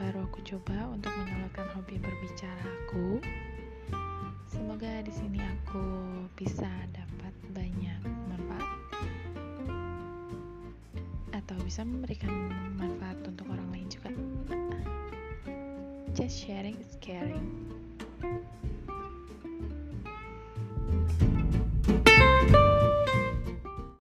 Baru aku coba untuk menyalurkan hobi berbicara aku. Semoga di sini aku bisa dapat banyak manfaat atau bisa memberikan manfaat untuk orang lain juga. Just sharing is caring.